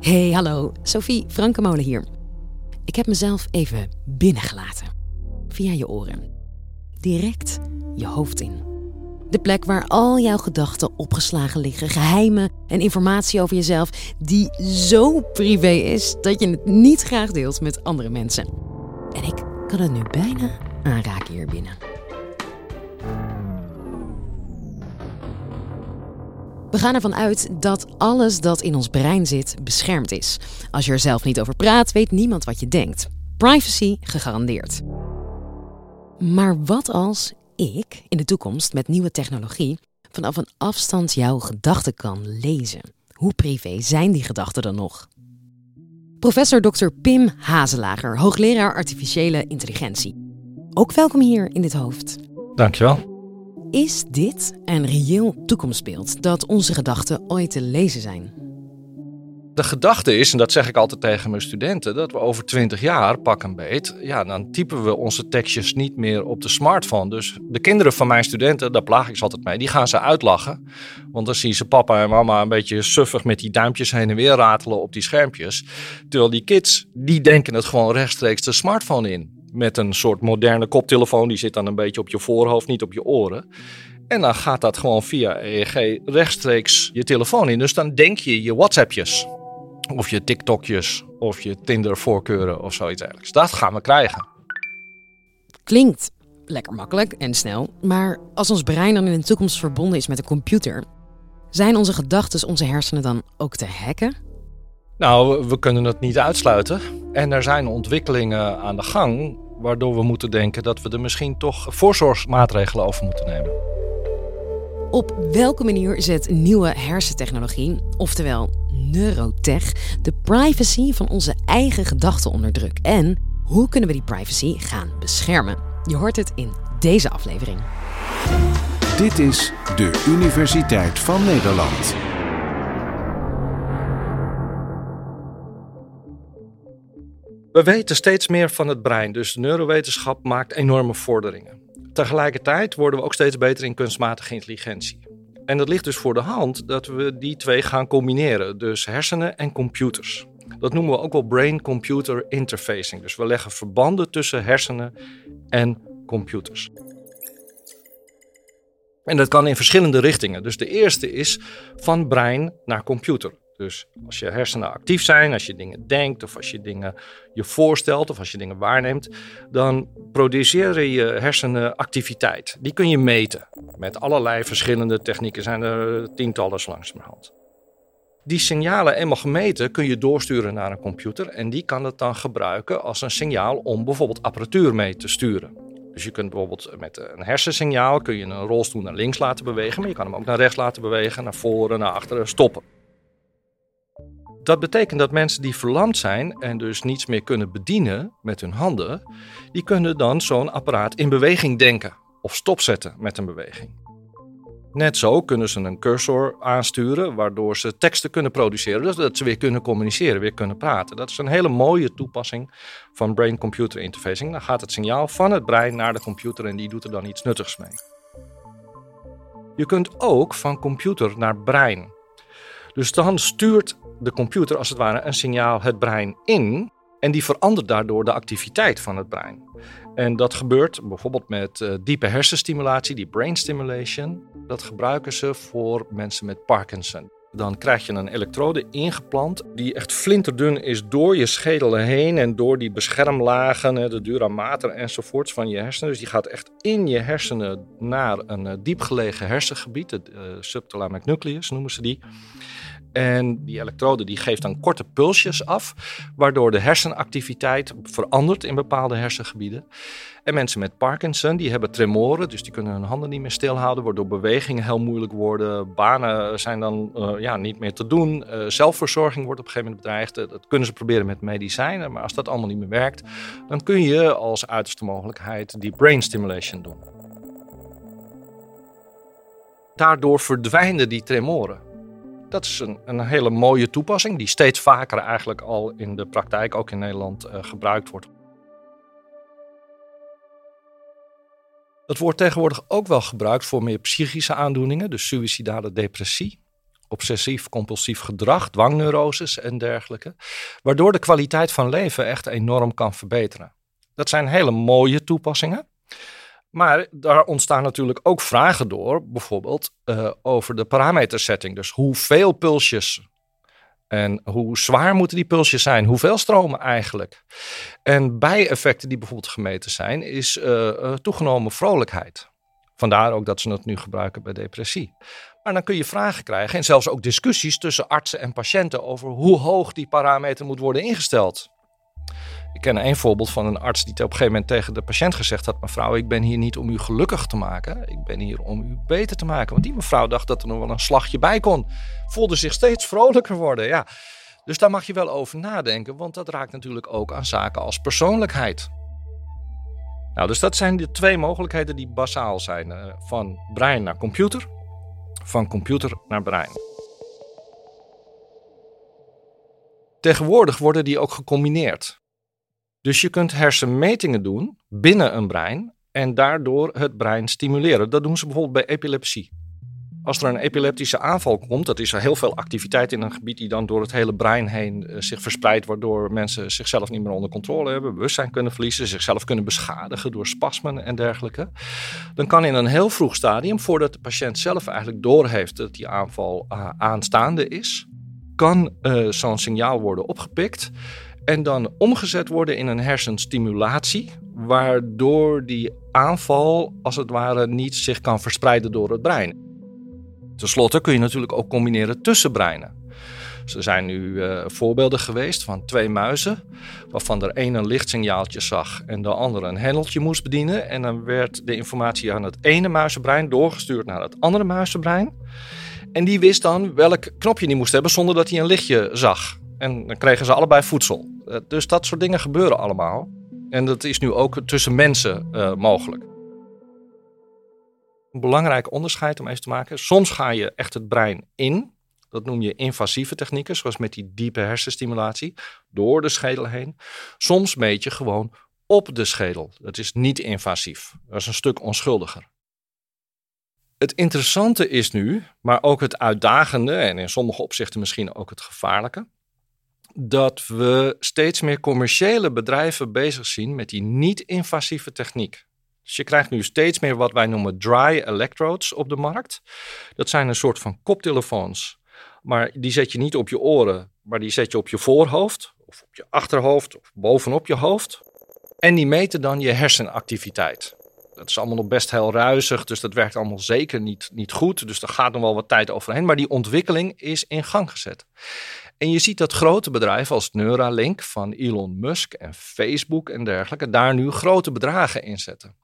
Hey, hallo. Sophie Frankemolen hier. Ik heb mezelf even binnengelaten. Via je oren. Direct je hoofd in. De plek waar al jouw gedachten opgeslagen liggen, geheimen en informatie over jezelf die zo privé is dat je het niet graag deelt met andere mensen. En ik kan het nu bijna aanraken hier binnen. We gaan ervan uit dat alles dat in ons brein zit beschermd is. Als je er zelf niet over praat, weet niemand wat je denkt. Privacy gegarandeerd. Maar wat als ik in de toekomst met nieuwe technologie vanaf een afstand jouw gedachten kan lezen? Hoe privé zijn die gedachten dan nog? Professor Dr. Pim Hazelager, hoogleraar artificiële intelligentie. Ook welkom hier in dit hoofd. Dankjewel. Is dit een reëel toekomstbeeld dat onze gedachten ooit te lezen zijn? De gedachte is, en dat zeg ik altijd tegen mijn studenten, dat we over 20 jaar, pak een beet, ja, dan typen we onze tekstjes niet meer op de smartphone. Dus de kinderen van mijn studenten, daar plaag ik ze altijd mee, die gaan ze uitlachen. Want dan zien ze papa en mama een beetje suffig met die duimpjes heen en weer ratelen op die schermpjes. Terwijl die kids, die denken het gewoon rechtstreeks de smartphone in met een soort moderne koptelefoon. Die zit dan een beetje op je voorhoofd, niet op je oren. En dan gaat dat gewoon via EEG rechtstreeks je telefoon in. Dus dan denk je je WhatsAppjes. Of je TikTokjes. Of je Tinder voorkeuren of zoiets dergelijks. Dat gaan we krijgen. Klinkt lekker makkelijk en snel. Maar als ons brein dan in de toekomst verbonden is met een computer... zijn onze gedachten, onze hersenen dan ook te hacken? Nou, we kunnen het niet uitsluiten. En er zijn ontwikkelingen aan de gang waardoor we moeten denken dat we er misschien toch voorzorgsmaatregelen over moeten nemen. Op welke manier zet nieuwe hersentechnologie, oftewel neurotech, de privacy van onze eigen gedachten onder druk? En hoe kunnen we die privacy gaan beschermen? Je hoort het in deze aflevering. Dit is de Universiteit van Nederland. We weten steeds meer van het brein, dus de neurowetenschap maakt enorme vorderingen. Tegelijkertijd worden we ook steeds beter in kunstmatige intelligentie. En dat ligt dus voor de hand dat we die twee gaan combineren, dus hersenen en computers. Dat noemen we ook wel brain-computer interfacing. Dus we leggen verbanden tussen hersenen en computers. En dat kan in verschillende richtingen. Dus de eerste is van brein naar computer. Dus als je hersenen actief zijn, als je dingen denkt of als je dingen je voorstelt of als je dingen waarneemt, dan produceren je hersenen activiteit. Die kun je meten. Met allerlei verschillende technieken zijn er tientallen langzamerhand. Die signalen eenmaal gemeten kun je doorsturen naar een computer en die kan het dan gebruiken als een signaal om bijvoorbeeld apparatuur mee te sturen. Dus je kunt bijvoorbeeld met een hersensignaal kun je een rolstoel naar links laten bewegen, maar je kan hem ook naar rechts laten bewegen, naar voren, naar achteren, stoppen. Dat betekent dat mensen die verlamd zijn en dus niets meer kunnen bedienen met hun handen, die kunnen dan zo'n apparaat in beweging denken of stopzetten met een beweging. Net zo kunnen ze een cursor aansturen, waardoor ze teksten kunnen produceren, dus dat ze weer kunnen communiceren, weer kunnen praten. Dat is een hele mooie toepassing van brain-computer interfacing. Dan gaat het signaal van het brein naar de computer en die doet er dan iets nuttigs mee. Je kunt ook van computer naar brein. Dus dan stuurt de computer als het ware een signaal het brein in. En die verandert daardoor de activiteit van het brein. En dat gebeurt bijvoorbeeld met uh, diepe hersenstimulatie, die brain stimulation. Dat gebruiken ze voor mensen met Parkinson. Dan krijg je een elektrode ingeplant die echt flinterdun is door je schedel heen en door die beschermlagen, de dura mater enzovoorts van je hersenen. Dus die gaat echt in je hersenen naar een uh, diepgelegen hersengebied, het uh, subthalamic nucleus noemen ze die. En die elektrode die geeft dan korte pulsjes af, waardoor de hersenactiviteit verandert in bepaalde hersengebieden. En mensen met Parkinson, die hebben tremoren, dus die kunnen hun handen niet meer stilhouden, waardoor bewegingen heel moeilijk worden. Banen zijn dan uh, ja, niet meer te doen. Uh, zelfverzorging wordt op een gegeven moment bedreigd. Uh, dat kunnen ze proberen met medicijnen, maar als dat allemaal niet meer werkt, dan kun je als uiterste mogelijkheid die brain stimulation doen. Daardoor verdwijnen die tremoren. Dat is een, een, hele mooie toepassing die steeds vaker eigenlijk al in de praktijk, ook in Nederland, uh, gebruikt wordt. Het wordt tegenwoordig ook wel gebruikt voor meer psychische aandoeningen, dus suïcidale depressie. obsessief-compulsief gedrag, dwangneuroses en dergelijke, waardoor de kwaliteit van leven echt enorm kan verbeteren. Dat zijn hele mooie toepassingen. Maar daar ontstaan natuurlijk ook vragen door, bijvoorbeeld uh, over de parametersetting. Dus hoeveel pulsjes en hoe zwaar moeten die pulsjes zijn? Hoeveel stromen eigenlijk? En bijeffecten die bijvoorbeeld gemeten zijn, is uh, toegenomen vrolijkheid. Vandaar ook dat ze het nu gebruiken bij depressie. Maar dan kun je vragen krijgen en zelfs ook discussies tussen artsen en patiënten over hoe hoog die parameter moet worden ingesteld. Ik ken een voorbeeld van een arts die op een gegeven moment tegen de patiënt gezegd had: Mevrouw, ik ben hier niet om u gelukkig te maken. Ik ben hier om u beter te maken. Want die mevrouw dacht dat er nog wel een slagje bij kon. Voelde zich steeds vrolijker worden. Ja. Dus daar mag je wel over nadenken, want dat raakt natuurlijk ook aan zaken als persoonlijkheid. Nou, dus dat zijn de twee mogelijkheden die basaal zijn: eh, van brein naar computer, van computer naar brein. Tegenwoordig worden die ook gecombineerd. Dus je kunt hersenmetingen doen binnen een brein en daardoor het brein stimuleren. Dat doen ze bijvoorbeeld bij epilepsie. Als er een epileptische aanval komt, dat is er heel veel activiteit in een gebied die dan door het hele brein heen uh, zich verspreidt, waardoor mensen zichzelf niet meer onder controle hebben, bewustzijn kunnen verliezen, zichzelf kunnen beschadigen door spasmen en dergelijke. Dan kan in een heel vroeg stadium, voordat de patiënt zelf eigenlijk doorheeft dat die aanval uh, aanstaande is, kan uh, zo'n signaal worden opgepikt en dan omgezet worden in een hersenstimulatie, waardoor die aanval als het ware niet zich kan verspreiden door het brein. Ten slotte kun je natuurlijk ook combineren tussen breinen. Er zijn nu uh, voorbeelden geweest van twee muizen, waarvan er een een lichtsignaaltje zag en de andere een hendeltje moest bedienen. En dan werd de informatie aan het ene muizenbrein doorgestuurd naar het andere muizenbrein. En die wist dan welk knopje die moest hebben zonder dat hij een lichtje zag. En dan kregen ze allebei voedsel. Eh, dus dat soort dingen gebeuren allemaal. En dat is nu ook tussen mensen uh, mogelijk. Een belangrijk onderscheid om even te maken. Soms ga je echt het brein in. Dat noem je invasieve technieken, zoals met die diepe hersenstimulatie, door de schedel heen. Soms meet je gewoon op de schedel. Dat is niet invasief. Dat is een stuk onschuldiger. Het interessante is nu, maar ook het uitdagende en in sommige opzichten misschien ook het gevaarlijke, dat we steeds meer commerciële bedrijven bezig zien met die niet-invasieve techniek. Dus je krijgt nu steeds meer wat wij noemen dry electrodes op de markt. Dat zijn een soort van koptelefoons. Maar die zet je niet op je oren, maar die zet je op je voorhoofd, of op je achterhoofd, of bovenop je hoofd. En die meten dan je hersenactiviteit. Dat is allemaal nog best heel ruisig, dus dat werkt allemaal zeker niet, niet goed. Dus daar gaat nog wel wat tijd overheen. Maar die ontwikkeling is in gang gezet. En je ziet dat grote bedrijven als Neuralink van Elon Musk en Facebook en dergelijke daar nu grote bedragen in zetten.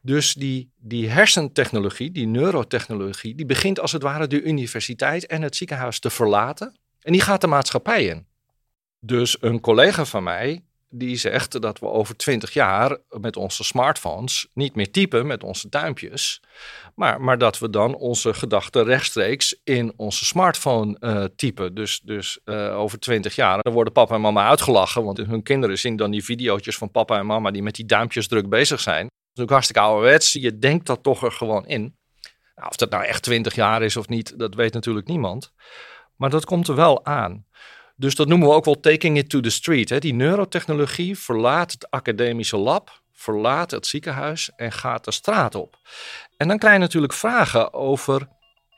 Dus die, die hersentechnologie, die neurotechnologie, die begint als het ware de universiteit en het ziekenhuis te verlaten. En die gaat de maatschappij in. Dus een collega van mij, die zegt dat we over twintig jaar met onze smartphones niet meer typen met onze duimpjes, maar, maar dat we dan onze gedachten rechtstreeks in onze smartphone uh, typen. Dus, dus uh, over twintig jaar dan worden papa en mama uitgelachen, want hun kinderen zien dan die video's van papa en mama die met die duimpjes druk bezig zijn. Dat is ook hartstikke ouderwets, je denkt dat toch er gewoon in. Nou, of dat nou echt twintig jaar is of niet, dat weet natuurlijk niemand. Maar dat komt er wel aan. Dus dat noemen we ook wel taking it to the street. Hè. Die neurotechnologie verlaat het academische lab, verlaat het ziekenhuis en gaat de straat op. En dan krijg je natuurlijk vragen over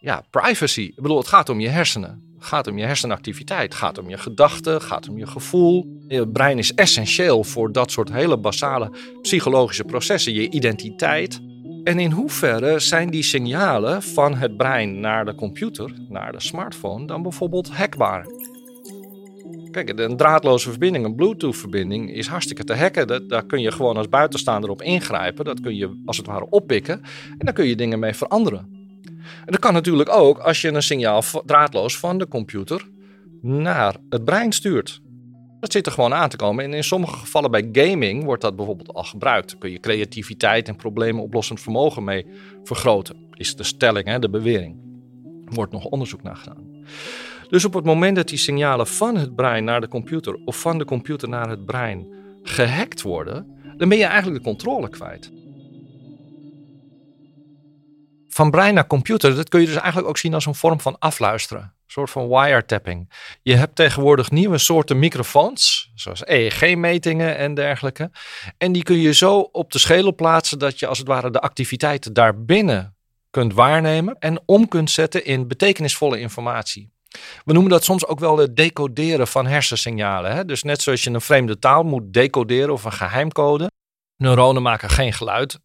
ja, privacy. Ik bedoel, het gaat om je hersenen. Gaat om je hersenactiviteit. Gaat om je gedachten. Gaat om je gevoel. Je brein is essentieel voor dat soort hele basale psychologische processen. Je identiteit. En in hoeverre zijn die signalen van het brein naar de computer, naar de smartphone, dan bijvoorbeeld hackbaar? Een draadloze verbinding, een Bluetooth-verbinding, is hartstikke te hacken. Dat, daar kun je gewoon als buitenstaander op ingrijpen. Dat kun je als het ware oppikken. En daar kun je dingen mee veranderen. En dat kan natuurlijk ook als je een signaal draadloos van de computer naar het brein stuurt. Dat zit er gewoon aan te komen. En in sommige gevallen bij gaming wordt dat bijvoorbeeld al gebruikt. Daar kun je creativiteit en problemen oplossend vermogen mee vergroten. Is de stelling, hè, de bewering. Er wordt nog onderzoek naar gedaan. Dus op het moment dat die signalen van het brein naar de computer of van de computer naar het brein gehackt worden, dan ben je eigenlijk de controle kwijt. van brein naar computer, dat kun je dus eigenlijk ook zien als een vorm van afluisteren. Een soort van wiretapping. Je hebt tegenwoordig nieuwe soorten microfoons, zoals EEG-metingen en dergelijke. En die kun je zo op de schedel plaatsen dat je als het ware de activiteiten daarbinnen kunt waarnemen en om kunt zetten in betekenisvolle informatie. We noemen dat soms ook wel het decoderen van hersensignalen. Hè? Dus net zoals je een vreemde taal moet decoderen of een geheimcode. Neuronen maken geen geluid.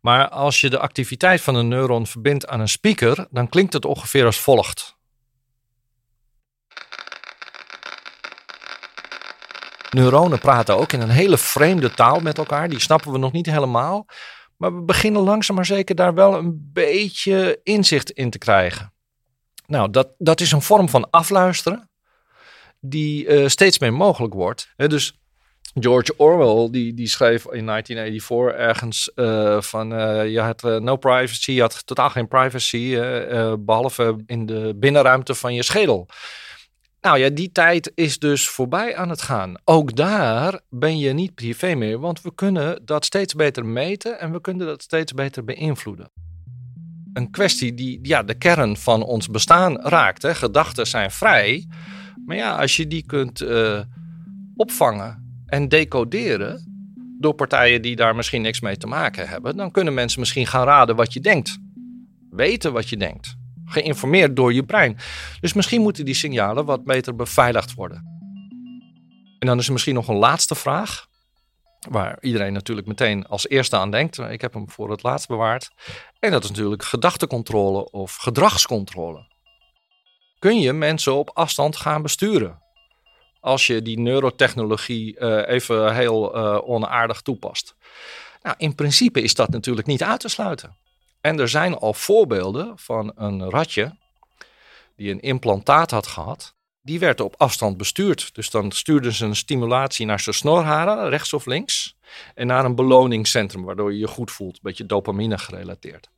Maar als je de activiteit van een neuron verbindt aan een speaker, dan klinkt het ongeveer als volgt. Neuronen praten ook in een hele vreemde taal met elkaar. Die snappen we nog niet helemaal. Maar we beginnen langzaam maar zeker daar wel een beetje inzicht in te krijgen. Nou, dat, dat is een vorm van afluisteren die uh, steeds meer mogelijk wordt. dus George Orwell die, die schreef in 1984 ergens uh, van uh, je had no privacy, je had totaal geen privacy, behalve in de binnenruimte van je schedel. Nou ja, die tijd is dus voorbij aan het gaan. Ook daar ben je niet privé meer, want we kunnen dat steeds beter meten en we kunnen dat steeds beter beïnvloeden. Een kwestie die ja, de kern van ons bestaan raakt. Hè. Gedachten zijn vrij, maar ja, als je die kunt uh, opvangen en decoderen door partijen die daar misschien niks mee te maken hebben, dan kunnen mensen misschien gaan raden wat je denkt, weten wat je denkt geïnformeerd door je brein. Dus misschien moeten die signalen wat beter beveiligd worden. En dan is er misschien nog een laatste vraag, waar iedereen natuurlijk meteen als eerste aan denkt. Ik heb hem voor het laatst bewaard. En dat is natuurlijk gedachtecontrole of gedragscontrole. Kun je mensen op afstand gaan besturen? Als je die neurotechnologie uh, even heel uh, onaardig toepast. Nou, in principe is dat natuurlijk niet uit te sluiten. En er zijn al voorbeelden van een ratje die een implantaat had gehad. Die werd op afstand bestuurd. Dus dan stuurden ze een stimulatie naar zijn snorharen, rechts of links. En naar een beloningscentrum, waardoor je je goed voelt. Een beetje dopamine gerelateerd.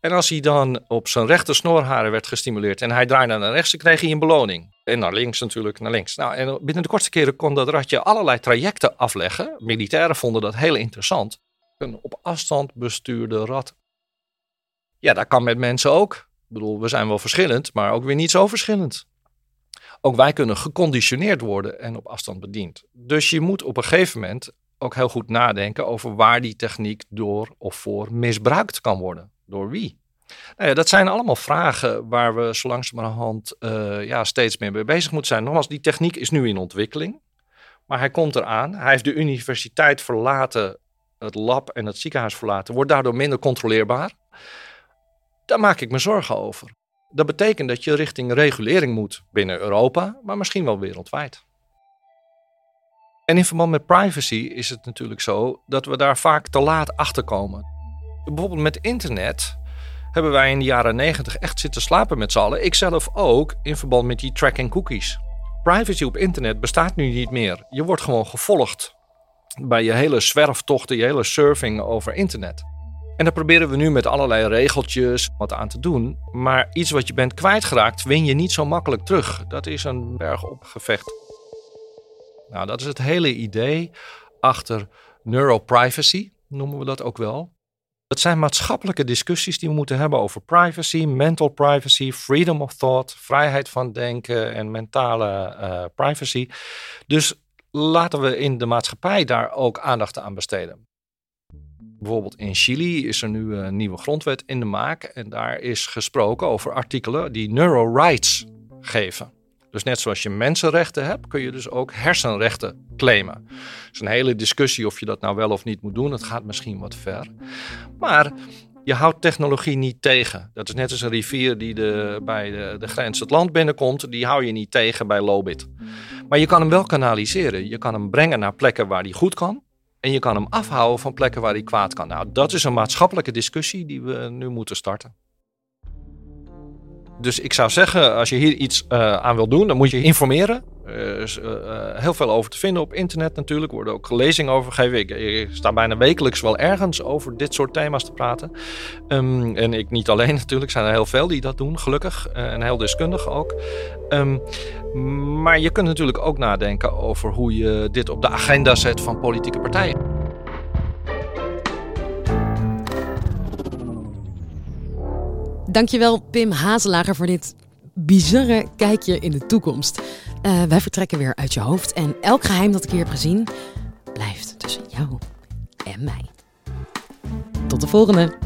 En als hij dan op zijn rechter snorharen werd gestimuleerd en hij draaide naar rechts, dan kreeg hij een beloning. En naar links natuurlijk, naar links. Nou, en binnen de kortste keren kon dat ratje allerlei trajecten afleggen. Militairen vonden dat heel interessant. Een op afstand bestuurde rat ja, dat kan met mensen ook. Ik bedoel, we zijn wel verschillend, maar ook weer niet zo verschillend. Ook wij kunnen geconditioneerd worden en op afstand bediend. Dus je moet op een gegeven moment ook heel goed nadenken over waar die techniek door of voor misbruikt kan worden. Door wie? Nou ja, dat zijn allemaal vragen waar we zo langzamerhand uh, ja, steeds meer mee bezig moeten zijn. Nogmaals, die techniek is nu in ontwikkeling. Maar hij komt eraan. Hij heeft de universiteit verlaten, het lab en het ziekenhuis verlaten. Wordt daardoor minder controleerbaar. Daar maak ik me zorgen over. Dat betekent dat je richting regulering moet binnen Europa, maar misschien wel wereldwijd. En in verband met privacy is het natuurlijk zo dat we daar vaak te laat achter komen. Bijvoorbeeld met internet hebben wij in de jaren 90 echt zitten slapen met z'n allen. Ik zelf ook in verband met die tracking cookies. Privacy op internet bestaat nu niet meer. Je wordt gewoon gevolgd bij je hele zwerftochten, je hele surfing over internet. En daar proberen we nu met allerlei regeltjes wat aan te doen. Maar iets wat je bent kwijtgeraakt, win je niet zo makkelijk terug. Dat is een berg opgevecht. Nou, dat is het hele idee achter neuroprivacy, noemen we dat ook wel. Dat zijn maatschappelijke discussies die we moeten hebben over privacy, mental privacy, freedom of thought, vrijheid van denken en mentale uh, privacy. Dus laten we in de maatschappij daar ook aandacht aan besteden. Bijvoorbeeld in Chili is er nu een nieuwe grondwet in de maak. En daar is gesproken over artikelen die neurorights geven. Dus net zoals je mensenrechten hebt, kun je dus ook hersenrechten claimen. Het is een hele discussie of je dat nou wel of niet moet doen. Het gaat misschien wat ver. Maar je houdt technologie niet tegen. Dat is net als een rivier die de, bij de, de grens het land binnenkomt. Die hou je niet tegen bij Lobit. Maar je kan hem wel kanaliseren. Je kan hem brengen naar plekken waar die goed kan. En je kan hem afhouden van plekken waar hij kwaad kan. Nou, dat is een maatschappelijke discussie die we nu moeten starten. Dus ik zou zeggen, als je hier iets uh, aan wil doen, dan moet je informeren. Er is uh, heel veel over te vinden op internet natuurlijk. Er worden ook lezingen over gegeven. Ik, sta bijna wekelijks wel ergens over dit soort thema's te praten. Um, en ik niet alleen natuurlijk, zijn er heel veel die dat doen, gelukkig. En heel deskundig ook. Um, maar je kunt natuurlijk ook nadenken over hoe je dit op de agenda zet van politieke partijen. dankjewel Pim Hazelager voor dit bizarre kijkje in de toekomst. Uh, wij vertrekken weer uit je hoofd en elk geheim dat ik hier heb gezien blijft tussen jou en mij. Tot de volgende!